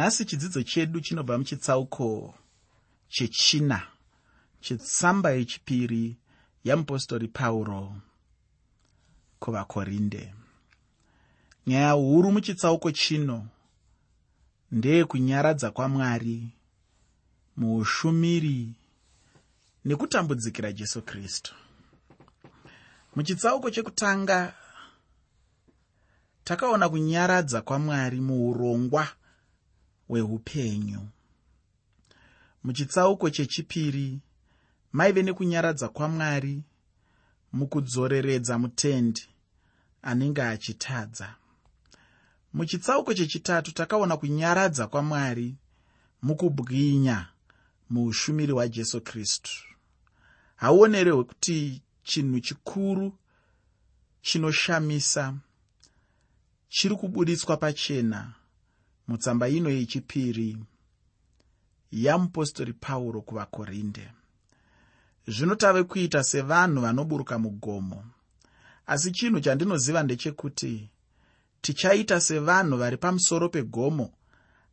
nhasi chidzidzo chedu chinobva muchitsauko chechina chetsamba yechipiri yamupostori pauro kuvakorinde. Nyaya huru muchitsauko chino ndeyekunyaradza kwamwari muushumiri nekutambudzikira jesu kristu. Muchitsauko chekutanga takaona kunyaradza kwamwari muurongwa hweupenyu muchitsauko chechipiri maive nekunyaradza kwamwari mukudzoreredza mutendi anenge achitadza. Muchitsauko chechitatu takaona kunyaradza kwamwari mukubwinya muushumiri hwajesu kristu. Hauonerehwe kuti chinhu chikuru chinoshamisa chiri kubuditswa pachena mutsamba ino yechipiri yamupostori pauro kuvakorinde. Zvino tave kuita sevanhu vanoburuka mugomo. Asi chinhu chandinoziva ndechekuti tichaita sevanhu vari pamusoro pegomo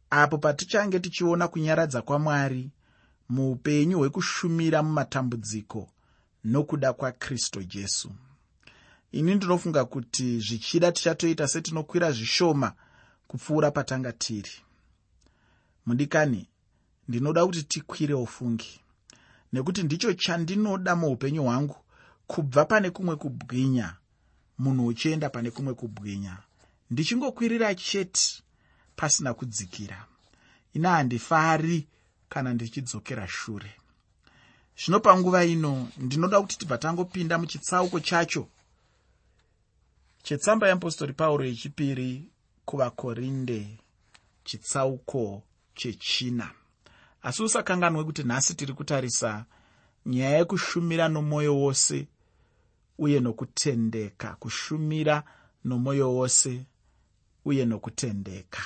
apo patichange tichiona kunyaradza kwamwari muupenyu hwekushumira mumatambudziko nokuda kwakristu jesu. Ini ndinofunga kuti zvichida tichatoita setinokwira zvishoma kupfuura patanga tiri. Mudikani ndinoda kuti tikwire ufungi. Nekuti ndicho chandinoda muupenyu hwangu kubva pane kumwe kubwinya munhu uchienda pane kumwe kubwinya. Ndichingokwirira chete pasina kudzikira. Ina handifari kana ndichidzokera shure. Zvino panguva ino ndinoda kuti tibva tangopinda muchitsauko chacho. Chetsamba yeapostori pauro yechipiri kuvakorinde chitsauko chechina. Asi usakanganwe kuti nhasi tiri kutarisa nyaya yekushumira nomwoyo wose uye nokutendeka. Kushumira nomwoyo wose uye nokutendeka.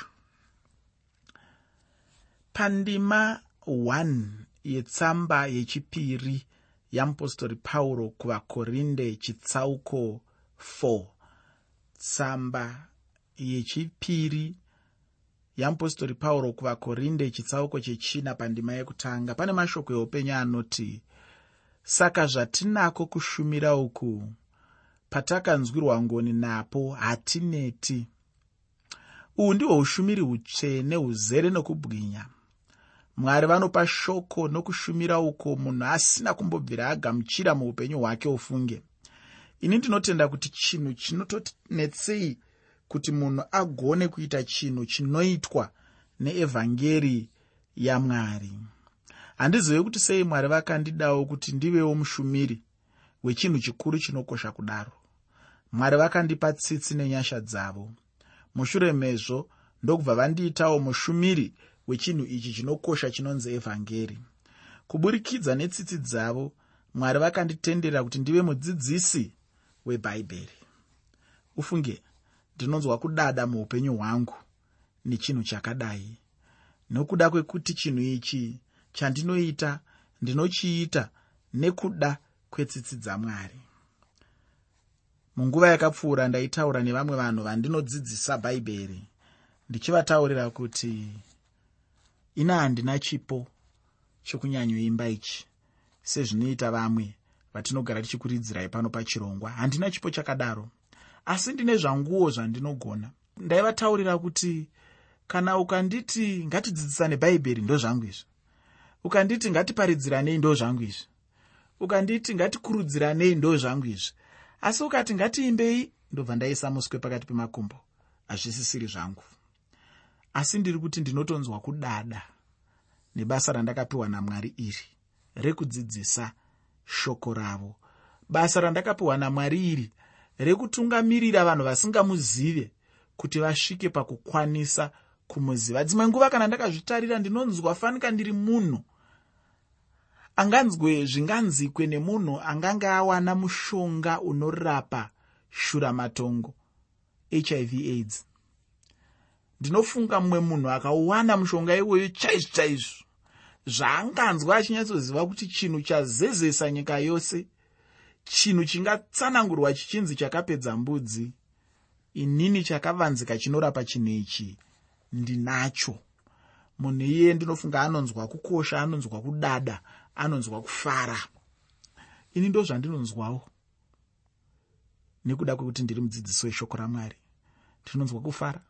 Pandima 1 yetsamba yechipiri yamupostori pauro kuvakorinde chitsauko 4 tsamba yechipiri yamupostori pauro kuvakorinde chitsauko chechina pandima yekutanga. Pane mashoko eupenyu anoti saka zvatinako kushumira uku? Patakanzwirwa ngoni napo hatineti. Uhu ndihwo ushumiri hutsvene huzere nokubwinya. Mwari vanopa shoko nokushumira uko munhu asina kumbobvira agamuchira muupenyu hwake ufunge ini ndinotenda kuti chinhu chinotonetsei kuti munhu agone kuita chinhu chinoitwa neevhangeri yamwari. Handizive kuti sei mwari vakandidawo kuti ndivewo mushumiri wechinhu chikuru chinokosha kudaro. Mwari vakandipa tsitsi nenyasha dzavo. Mushure mezvo ndokubva vandiitawo mushumiri wechinhu ichi chinokosha chinonzi evhangeri. Kuburikidza netsitsi dzavo mwari vakanditendera kuti ndive mudzidzisi webhaibheri ufunge ndinonzwa kudada muupenyu hwangu nechinhu chakadai. Nokuda kwekuti chinhu ichi chandinoita ndinochiita nekuda kwetsitsi dzamwari. Munguva yakapfuura ndaitaura nevamwe vanhu vandinodzidzisa bhaibheri ndichivataurira kuti ina handina chipo chokunyanyoimba ichi sezvinoita vamwe vatinogara tichikuridzirai pano pachirongwa. Handina chipo chakadaro asi ndine zvanguo zvandinogona. Ndaivataurira kuti kana ukanditi ngatidzidzisane bhaibheri ndo zvangu izvi. Ukanditi ngatiparidziranei ndo zvangu izvi. Ukanditi ngatikurudziranei ndo zvangu izvi. Asi ukati ngatiimbei ndobva ndaisa muswe pakati pemakumbo. Hazvisisiri zvangu. Asi ndiri kuti ndinotonzwa kudada nebasa randakapiwa namwari iri rekudzidzisa shoko ravo. Basa randakapiwa namwari iri rekutungamirira vanhu vasingamuzive kuti vasvike pakukwanisa kumuziva. Dzimwe nguva kana ndakazvitarira ndinonzwa fanika ndiri munhu. Anganzwe zvinganzikwe nemunhu angange awana mushonga unorapa shuramatongo hiv aids. Ndinofunga mumwe munhu akauwana mushonga iwoyo chaizvo chaizvo. Zvaanganzwa achinyatsoziva kuti chinhu chazezesa nyika yose chinhu chingatsanangurwa chichinzi chakapedza mbudzi inini chakavanzika chinorapa chinhu ichi ndinacho. Munhu iye ndinofunga anonzwa kukosha anonzwa kudada anonzwa kufara. Ini ndo zvandinonzwawo. Nekuda kwekuti ndiri mudzidzisi weshoko ramwari. Ndinonzwa kufara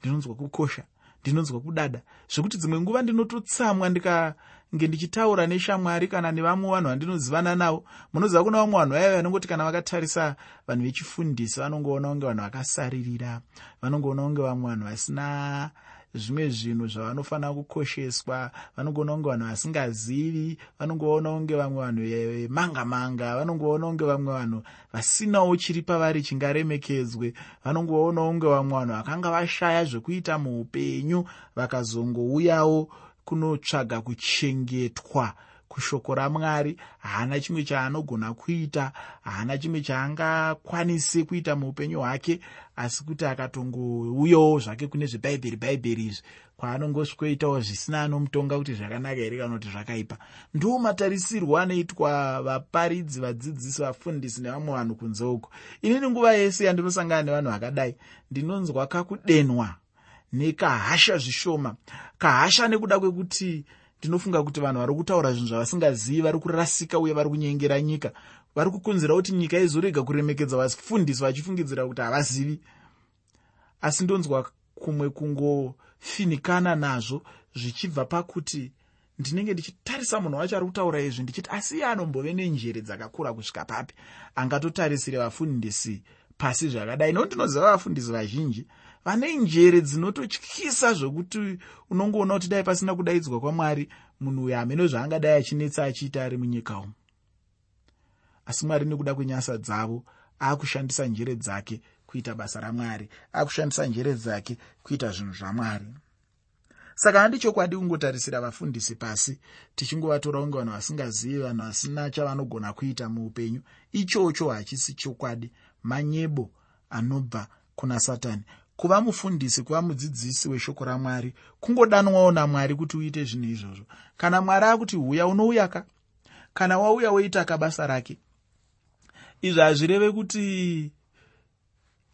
ndinonzwa kukosha ndinonzwa kudada. Zvekuti dzimwe nguva ndinototsamwa ndikange ndichitaura neshamwari kana nevamwe vanhu vandinozivana navo. Munoziva kuna vamwe vanhu vaiva vanongoti kana vakatarisa vanhu vechifundisi vanongoona kunge vanhu vakasaririra vanongoona kunge vamwe vanhu vasina zvimwe zvinhu zvavanofanira kukosheswa. Vanongoona kunge vanhu vasingazivi vanongoona kunge vamwe vanhu vemanga manga vanongoona kunge vamwe vanhu vasinawo chiri pavari chingaremekedzwe vanongoona kunge vamwe vanhu vakanga vashaya zvekuita muupenyu vakazongouyawo kunotsvaga kuchengetwa kushoko ramwari. Haana chimwe chaanogona kuita haana chimwe chaangakwanise kuita muupenyu hwake asi kuti akatongouyawo zvake kune zvebhaibheri bhaibheri izvi kwaanongosvikoitawo zvisina anomutonga kuti zvakanaka here kana kuti zvakaipa. Ndo matarisirwo anoitwa vaparidzi vadzidzisi vafundisi nevamwe vanhu kunze uko. Inini nguva yese yandinosangana nevanhu vakadai ndinonzwa kakudenwa nekahasha zvishoma. Kahasha nekuda kwekuti ndinofunga kuti vanhu vari kutaura zvinhu zvavasingazivi vari kurasika uye vari kunyengera nyika. Vari kukonzera kuti nyika izorega kuremekedza vafundisi vachifungidzira kuti havazivi. Asi ndonzwa kumwe kungofinikana nazvo zvichibva pakuti ndinenge ndichitarisa munhu wacho ari kutaura izvi ndichiti asi iye anombove nenjere dzakakura kusvika papi? Angatotarisire vafundisi pasi zvakadai. Nokuti ndinoziva vafundisi vazhinji vane njere dzinototyisa zvokuti unongoona kuti dai pasina kudaidzwa kwamwari munhu uyo hamene zvaangadai achinetsa achiita ari munyika umu. Asi mwari nekuda kwenyasa dzavo aakushandisa njere dzake kuita basa ramwari aakushandisa njere dzake kuita zvinhu zvamwari. Saka handi chokwadi kungotarisira vafundisi pasi tichingovatora kunge vanhu vasingazivi vanhu vasina chavanogona kuita muupenyu. Ichocho hachisi chokwadi. Manyebo anobva kuna satani kuva mufundisi kuva mudzidzisi weshoko ramwari kungodanwawo namwari kuti uite zvinhu izvozvo. Kana mwari akuti huya unouya ka? Kana wauya woitaka basa rake. Izvi hazvireve kuti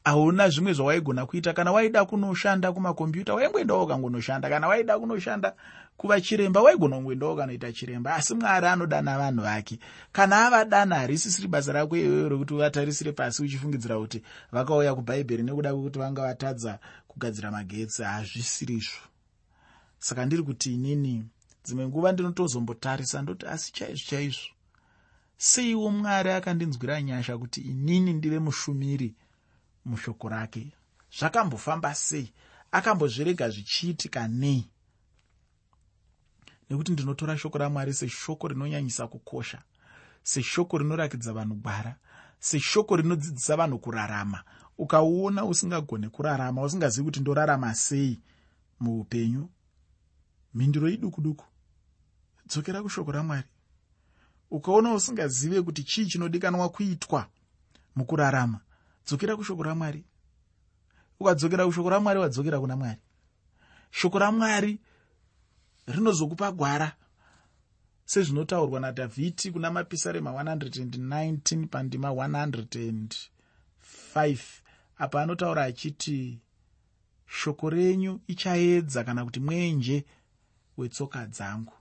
hauna zvimwe zvawaigona kuita. Kana waida kunoshanda kumakombyuta waingoendawo ukangonoshanda. Kana waida kunoshanda kuva chiremba waigona kungoendawo kanoita chiremba. Asi mwari anodana vanhu vake. Kana avadana harisisiri basa rako iyoyo rokuti uvatarisire pasi uchifungidzira kuti vakauya kubhaibheri nekuda kwekuti vanga vatadza kugadzira magetsi. Hazvisirizvo saka ndiri kuti inini dzimwe nguva ndinotozombotarisa ndoti asi chaizvo chaizvo. Seiwo mwari akandinzwira nyasha kuti inini ndive mushumiri mushoko rake. Zvakambofamba sei? Akambozvirega zvichiitika nei? Nekuti ndinotora shoko ramwari seshoko rinonyanyisa kukosha seshoko rinorakidza vanhu gwara seshoko rinodzidzisa vanhu kurarama. Ukauona usingagone kurarama usingazivi kuti ndorarama sei muupenyu mhinduro iduku duku dzokera kushoko ramwari. Ukaona usingazive kuti chii chinodikanwa kuitwa mukurarama dzokera kushoko ramwari. Ukadzokera kushoko ramwari wadzokera kuna mwari. Shoko ramwari rinozokupa gwara sezvinotaurwa nadhavhidi kuna mapisarema 119 pandima 105 apa anotaura achiti shoko renyu ichaedza kana kuti mwenje wetsoka dzangu.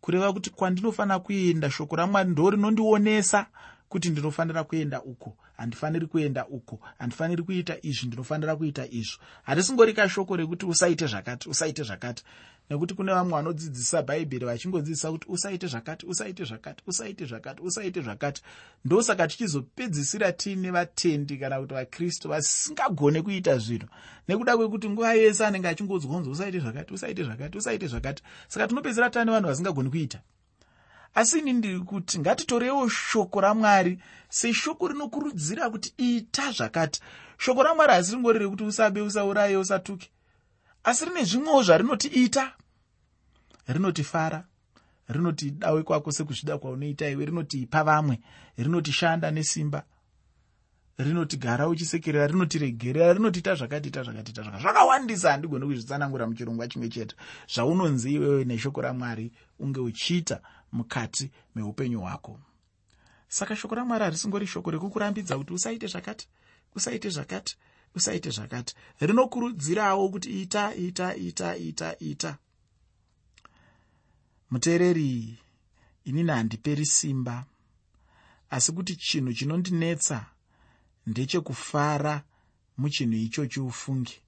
Kureva kuti kwandinofanira kuenda shoko ramwari ndo rinondionesa kuti ndinofanira kuenda uko handifaniri kuenda uko handifaniri kuita izvi ndinofanira kuita izvo. Harisingori kashoko rekuti usaite zvakati usaite zvakati. Nekuti kune vamwe vanodzidzisa bhaibheri vachingodzidzisa kuti usaite zvakati usaite zvakati usaite zvakati usaite zvakati. Ndosaka tichizopedzisira tiine vatendi kana kuti vakristu vasingagone kuita zvinhu. Nekuda kwekuti nguva yese anenge achingodzwa kunzi usaite zvakati usaite zvakati usaite zvakati. Saka tinopedzisira taane vanhu vasingagoni kuita asi ini ndiri kuti ngatitorewo shoko ramwari seshoko rinokurudzira kuti ita zvakati. Shoko ramwari hasi ringori rekuti usabe usauraye usatuke. Asi rine zvimwewo zvarinoti ita. Rinoti fara rinoti dawe kwako sekuzvida kwaunoita iwe rinoti ipa vamwe rinoti shanda nesimba rinoti gara uchisekerera rinoti regerera rinoti ita zvakati ita zvakati ita zvakati. Zvakawandisa handigoni kuzvitsanangura muchirongwa chimwe chete. Zvaunonzi iwewe neshoko ramwari unge uchiita mukati meupenyu hwako. Saka shoko ramwari harisingori shoko rekukurambidza kuti usaite zvakati usaite zvakati usaite zvakati. Rinokurudzirawo kuti ita ita ita ita ita. Muteereri inini handiperi simba. Asi kuti chinhu chinondinetsa ndechekufara muchinhu ichochi ufungi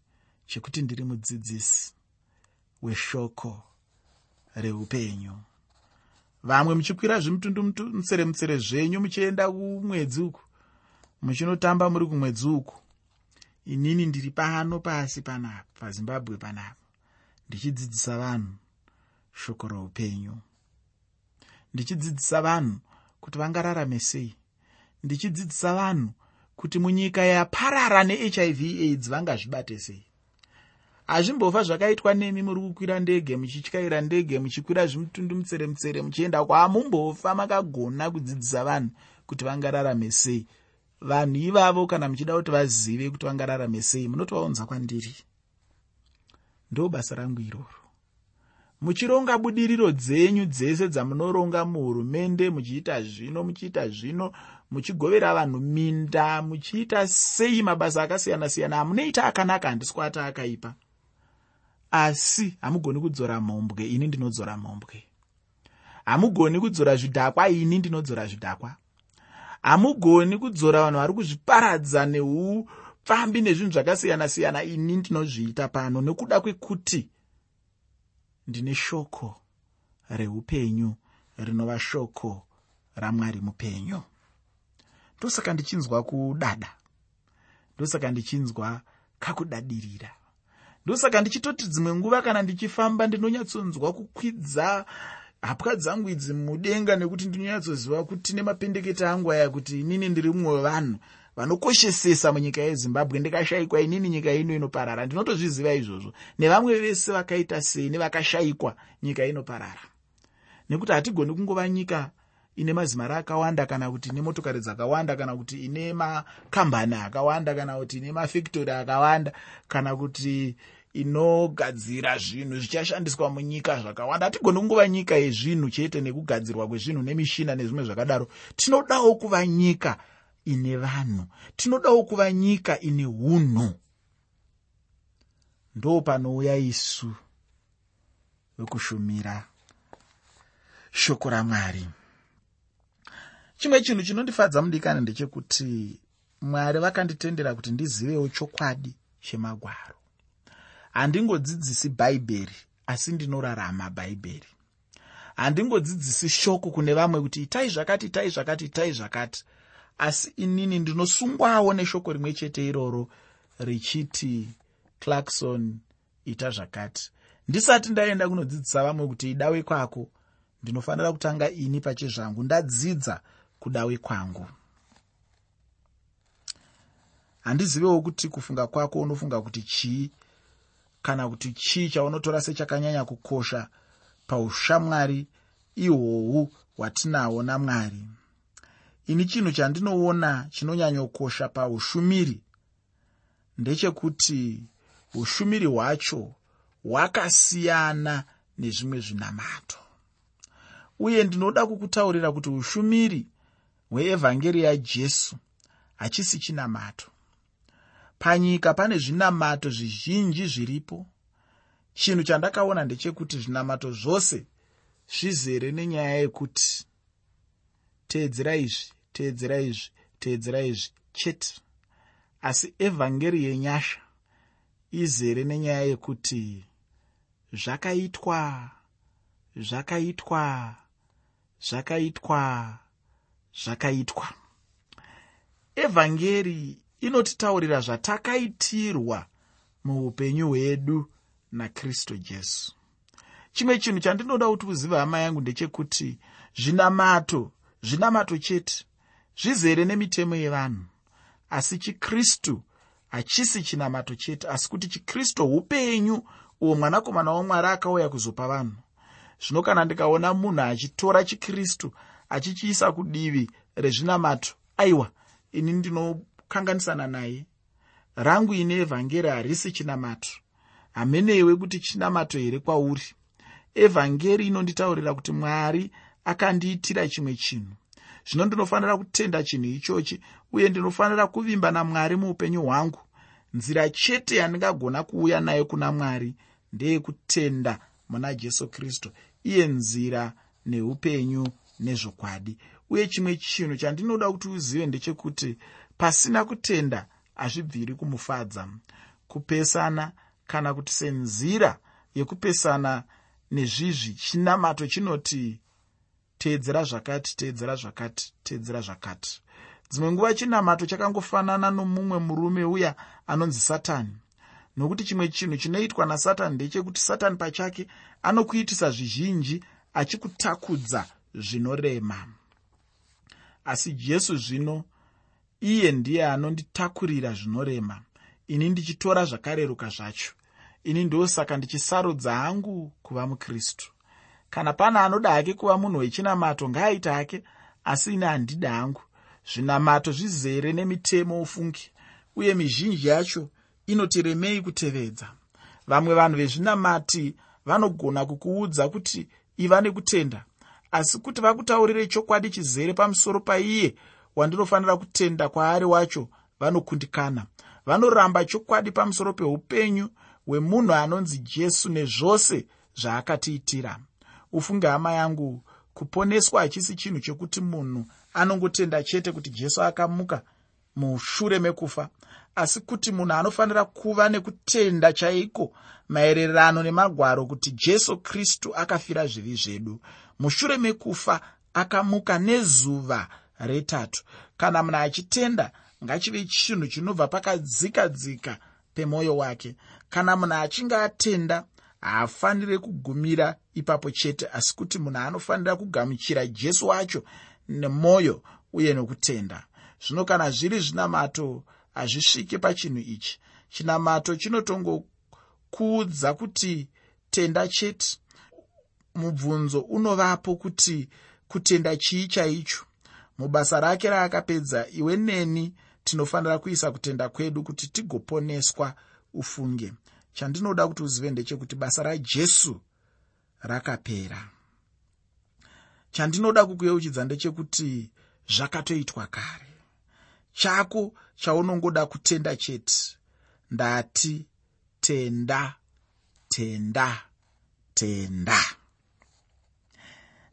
chekuti ndiri mudzidzisi weshoko reupenyu vamwe muchikwira zvimutundumutsere mutsere zvenyu muchienda kumwedzi uku. Muchinotamba muri kumwedzi uku. Inini ndiri pano pasi panapa pazimbabwe panapa. Ndichidzidzisa vanhu shoko roupenyu. Ndichidzidzisa vanhu kuti vangararame sei. Ndichidzidzisa vanhu kuti munyika yaparara nehiv aids vangazvibate sei hazvimbofa zvakaitwa nemi muri kukwira ndege muchityaira ndege muchikwira zvimutundumutsere mutsere muchienda kwamumbofa makagona kudzidzisa vanhu kuti vangararame sei. Vanhu ivavo kana muchida kuti vazive kuti vangararame sei munotovaunza kwandiri. Ndo basa rangu iroro. Muchironga budiriro dzenyu dzese dzamunoronga muhurumende muchiita zvino muchiita zvino muchigovera vanhu minda muchiita sei mabasa akasiyana-siyana. Amunoita akanaka handisi kuata akaipa asi hamugoni kudzora mhombwe ini ndinodzora mhombwe. Hamugoni kudzora zvidhakwa ini ndinodzora zvidhakwa. Hamugoni kudzora vanhu vari kuzviparadza neupfambi nezvinhu zvakasiyana-siyana ini ndinozviita pano nekuda kwekuti ndine shoko reupenyu rinova shoko ramwari mupenyu. Ndosaka ndichinzwa kudada. Ndosaka ndichinzwa kakudadirira ndosaka ndichitoti dzimwe nguva kana ndichifamba ndinonyatsonzwa kukwidza hapwa dzangu idzi mudenga nekuti ndinonyatsoziva kuti nemapendekete angu aya kuti inini ndiri mumwe wevanhu vanokoshesesa munyika yezimbabwe. Ndikashayikwa inini nyika ino inoparara. Ndinotozviziva izvozvo. Nevamwe vese vakaita sei nevakashayikwa nyika inoparara? Nekuti hatigoni kungova nyika ine mazimara akawanda kana kuti ine motokari dzakawanda kana kuti ine makambani akawanda kana kuti ine mafektori akawanda kana kuti inogadzira zvinhu zvichashandiswa munyika zvakawanda. Hatigoni kungova nyika yezvinhu chete nekugadzirwa kwezvinhu nemishina nezvimwe zvakadaro. Tinodawo kuva nyika ine vanhu. Tinodawo kuva nyika ine unhu. Ndo panouya isu wekushumira shoko ramwari. Chimwe chinhu chinondifadza mudikani ndechekuti mwari vakanditendera kuti ndizivewo chokwadi chemagwaro handingodzidzisi bhaibheri asi ndinorarama bhaibheri. Handingodzidzisi shoko kune vamwe kuti itai zvakati itai zvakati itai zvakati. Asi inini ndinosungwawo neshoko rimwe chete iroro richiti clarkson ita zvakati. Ndisati ndaenda kunodzidzisa vamwe kuti idawe kwako. Ndinofanira kutanga ini pachezvangu ndadzidza kudawe kwangu. Handizivewo kuti kufunga kwako unofunga kuti chii kana kuti chii chaunotora sechakanyanya kukosha paushamwari ihwohwu hwatinahwo namwari. Ini chinhu chandinoona chinonyanyokosha paushumiri ndechekuti ushumiri hwacho hwakasiyana nezvimwe zvinamato. Uye ndinoda kukutaurira kuti ushumiri hweevhangeri yajesu hachisi chinamato panyika pane zvinamato zvizhinji zviripo. Chinhu chandakaona ndechekuti zvinamato zvose zvizere nenyaya yekuti teedzera izvi teedzera izvi teedzera izvi chete. Asi evhangeri yenyasha izere nenyaya yekuti zvakaitwa zvakaitwa zvakaitwa zvakaitwa. Evhangeri inotitaurira zvatakaitirwa muupenyu hwedu nakristu jesu. Chimwe chinhu chandinoda kuti uzive hama yangu ndechekuti zvinamato zvinamato chete zvizere nemitemo yevanhu. Asi chikristu hachisi chinamato chete asi kuti chikristu upenyu uwo mwanakomana wamwari akauya kuzopa vanhu. Zvino kana ndikaona munhu achitora chikristu achichiisa kudivi rezvinamato aiwa ini ndinokanganisana naye. Rangu ine evhangeri harisi chinamato. Hamenewe kuti chinamato here kwauri? Evhangeri inonditaurira kuti mwari akandiitira chimwe chinhu. Zvino ndinofanira kutenda chinhu ichochi uye ndinofanira kuvimba namwari muupenyu hwangu. Nzira chete yandingagona kuuya nayo kuna mwari ndeyekutenda muna jesu kristu. Iye nzira neupenyu nezvokwadi. Uye chimwe chinhu chandinoda kuti uzive ndechekuti pasina kutenda hazvibviri kumufadza. Kupesana kana kuti senzira yekupesana nezvizvi chinamato chinoti teedzera zvakati teedzera zvakati teedzera zvakati. Dzimwe nguva chinamato chakangofanana nomumwe murume uya anonzi satani. Nokuti chimwe chinhu chinoitwa nasatani ndechekuti satani pachake anokuitisa zvizhinji achikutakudza zvinorema. Asi jesu zvino iye ndiye anonditakurira zvinorema. Ini ndichitora zvakareruka zvacho. Ini ndosaka ndichisarudza hangu kuva mukristu. Kana pana anoda hake kuva munhu wechinamato ngaaita hake asi ini handida hangu. Zvinamato zvizere nemitemo ufungi uye mizhinji yacho inotiremei kutevedza. Vamwe vanhu vezvinamati vanogona kukuudza kuti iva nekutenda asi kuti vakutaurire chokwadi chizere pamusoro paiye wandinofanira kutenda kwaari wacho vanokundikana. Vanoramba chokwadi pamusoro peupenyu hwemunhu anonzi jesu nezvose zvaakatiitira. Ufunge hama yangu kuponeswa hachisi chinhu chokuti munhu anongotenda chete kuti jesu akamuka mushure mekufa asi kuti munhu anofanira kuva nekutenda chaiko maererano nemagwaro kuti jesu kristu akafira zvivi zvedu. Mushure mekufa akamuka nezuva retatu. Kana munhu achitenda ngachive chinhu chinobva pakadzika dzika pemwoyo wake. Kana munhu achinge atenda haafaniri kugumira ipapo chete asi kuti munhu anofanira kugamuchira jesu wacho nemwoyo uye nokutenda. Zvino kana zviri zvinamato hazvisviki pachinhu ichi. Chinamato chinotongokuudza kuti tenda chete. Mubvunzo unovapo kuti kutenda chii chaicho mubasa rake raakapedza iwe neni tinofanira kuisa kutenda kwedu kuti tigoponeswa ufunge. Chandinoda kuti uzive ndechekuti basa rajesu rakapera. Chandinoda kukuyeuchidza ndechekuti zvakatoitwa kare. Chako chaunongoda kutenda chete ndati tenda tenda tenda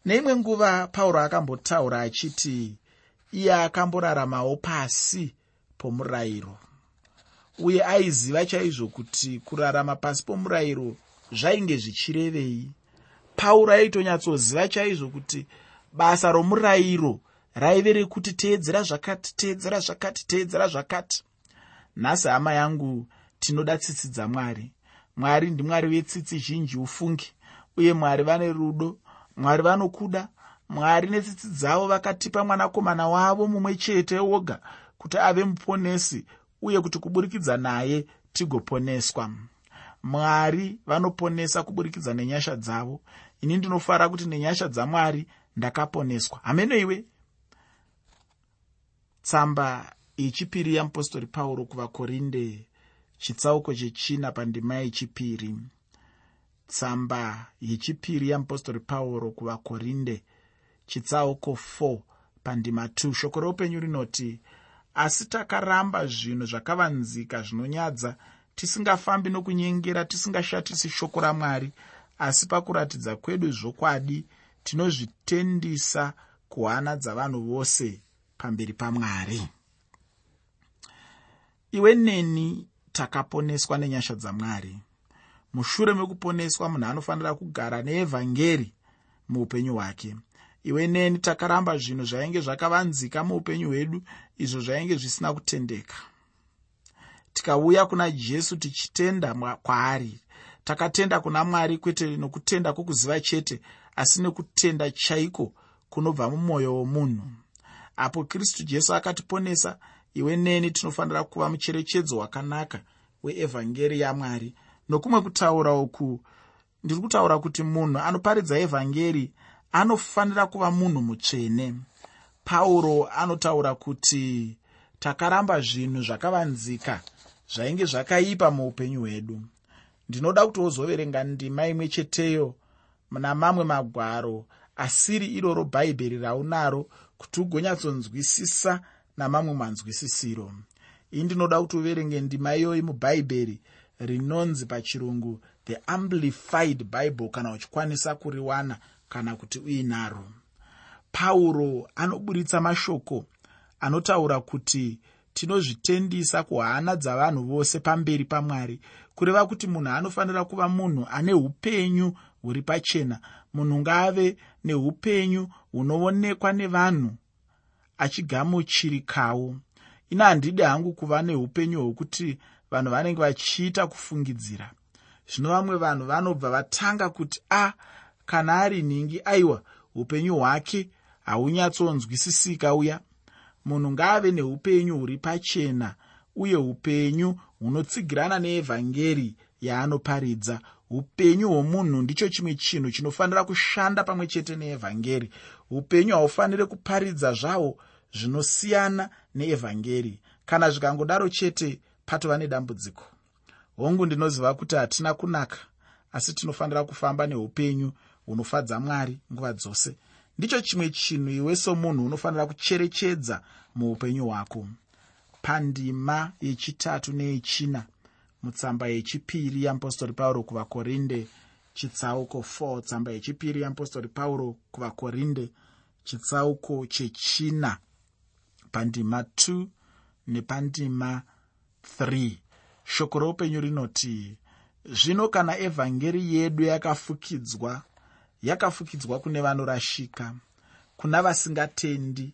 neimwe nguva pauro akambotaura achiti iye akamboraramawo pasi pomurayiro. Uye aiziva chaizvo kuti kurarama pasi pomurayiro zvainge zvichirevei. Pauro aitonyatsoziva chaizvo kuti basa romurayiro raive rekuti teedzera zvakati teedzera zvakati teedzera zvakati. Nhasi hama yangu tinoda tsitsi dzamwari mwari. Ndimwari wetsitsi zhinji ufungi uye mwari vane rudo mwari vanokuda. Mwari netsitsi dzavo vakatipa mwanakomana wavo mumwe chete woga kuti ave muponesi uye kuti kuburikidza naye tigoponeswa. Mwari vanoponesa kuburikidza nenyasha dzavo. Ini ndinofara kuti nenyasha dzamwari ndakaponeswa. Hamenoiwe tsamba yechipiri yamupostori pauro kuvakorinde chitsauko chechina pandima yechipiri tsamba yechipiri yamupostori pauro kuvakorinde chitsauko 4 pandima 2 shoko reupenyu rinoti asi takaramba zvinhu zvakavanzika zvinonyadza tisingafambi nokunyengera tisingashatisi shoko ramwari asi pakuratidza kwedu zvokwadi tinozvitendisa kuhana dzavanhu vose pamberi pamwari. Iwe neni takaponeswa nenyasha dzamwari mushure mekuponeswa munhu anofanira kugara neevhangeri muupenyu hwake. Iwe neni takaramba zvinhu zvainge zvakavanzika muupenyu hwedu izvo zvainge zvisina kutendeka. Tikauya kuna jesu tichitenda kwaari. Takatenda kuna mwari kwete nokutenda kwokuziva chete asi nekutenda chaiko kunobva mumwoyo womunhu. Apo kristu jesu akatiponesa iwe neni tinofanira kuva mucherechedzo wakanaka weevhangeri yamwari nokumwe kutaura uku ndiri kutaura kuti munhu anoparidza evhangeri anofanira kuva munhu mutsvene. Pauro anotaura kuti takaramba zvinhu zvakavanzika zvainge zvakaipa muupenyu hwedu. Ndinoda kuti wozoverenga ndima imwe cheteyo muna mamwe magwaro asiri iroro bhaibheri raunaro kuti ugonyatsonzwisisa namamwe manzwisisiro. Ii ndinoda kuti uverenge ndima iyoyi mubhaibheri rinonzi pachirungu the amplified bible kana uchikwanisa kuriwana kana kuti uinaro. Pauro anoburitsa mashoko anotaura kuti tinozvitendisa kuhana dzavanhu vose pamberi pamwari kureva kuti munhu anofanira kuva munhu ane upenyu huri pachena. Munhu ngaave neupenyu hunoonekwa nevanhu achigamuchirikawo ina handidi hangu kuva neupenyu hwokuti vanhu vanenge vachiita kufungidzira. Zvino vamwe vanhu vanobva vatanga kuti a kana ari nhingi aiwa upenyu hwake haunyatsonzwisisika uya. Munhu ngaave neupenyu huri pachena uye upenyu hunotsigirana neevhangeri yaanoparidza. Upenyu hwomunhu ndicho chimwe chinhu chinofanira kushanda pamwe chete neevhangeri. Upenyu haufaniri kuparidza zvahwo zvinosiyana neevhangeri. Kana zvikangodaro chete patova nedambudziko hongu ndinoziva kuti hatina kunaka asi tinofanira kufamba neupenyu hunofadza mwari nguva dzose. Ndicho chimwe chinhu iwe somunhu unofanira kucherechedza muupenyu hwako. Pandima yechitatu neyechina mutsamba yechipiri yeapostori pauro kuvakorinde chitsauko 4 tsamba yechipiri yeapostori pauro kuvakorinde chitsauko chechina. Pandima 2 nepandima 3 shoko roupenyu rinoti zvino kana evhangeri yedu yakafukidzwa yakafukidzwa kune vanorashika kuna vasingatendi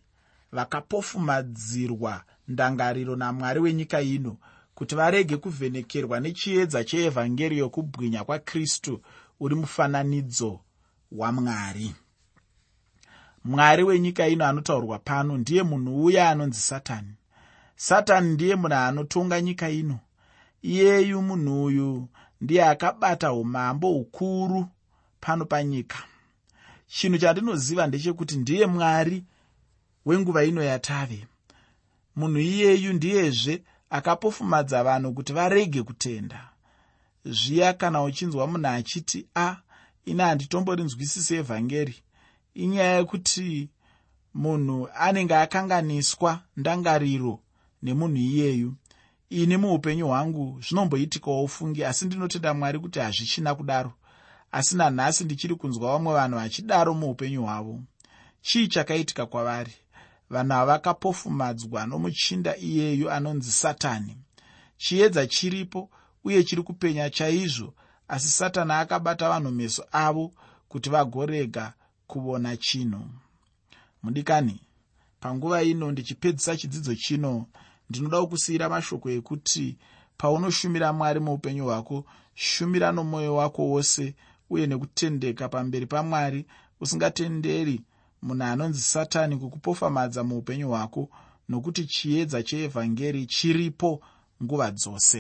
vakapofumadzirwa ndangariro namwari wenyika ino kuti varege kuvhenekerwa nechiedza cheevhangeri yokubwinya kwakristu uri mufananidzo wamwari. Mwari wenyika ino anotaurwa pano ndiye munhu uya anonzi satani satani ndiye munhu anotonga nyika ino. Iyeyu munhu uyu ndiye akabata umambo hukuru pano panyika. Chinhu chandinoziva ndechekuti ndiye mwari wenguva ino yatave. Munhu iyeyu ndiyezve akapofumadza vanhu kuti varege kutenda. Zviya kana uchinzwa munhu achiti a ina handitomborinzwisisi evhangeri. Inyaya yekuti munhu anenge akanganiswa ndangariro nemunhu iyeyu. Ini muupenyu hwangu zvinomboitikawo ufungi asi ndinotenda mwari kuti hazvichina kudaro. Asi nanhasi ndichiri kunzwa vamwe vanhu vachidaro muupenyu hwavo. Chii chakaitika kwavari? Vanhu havakapofumadzwa nomuchinda iyeyu anonzi satani. Chiedza chiripo uye chiri kupenya chaizvo asi satani akabata vanhu meso avo kuti vagorega kuona chinhu mudikani panguva ino ndichipedzisa chidzidzo chino ndinoda kusiyira mashoko ekuti paunoshumira mwari muupenyu hwako shumira nomwoyo wako wose uye nekutendeka pamberi pamwari usingatenderi munhu anonzi satani kukupofamadza muupenyu hwako nokuti chiedza cheevhangeri chiripo nguva dzose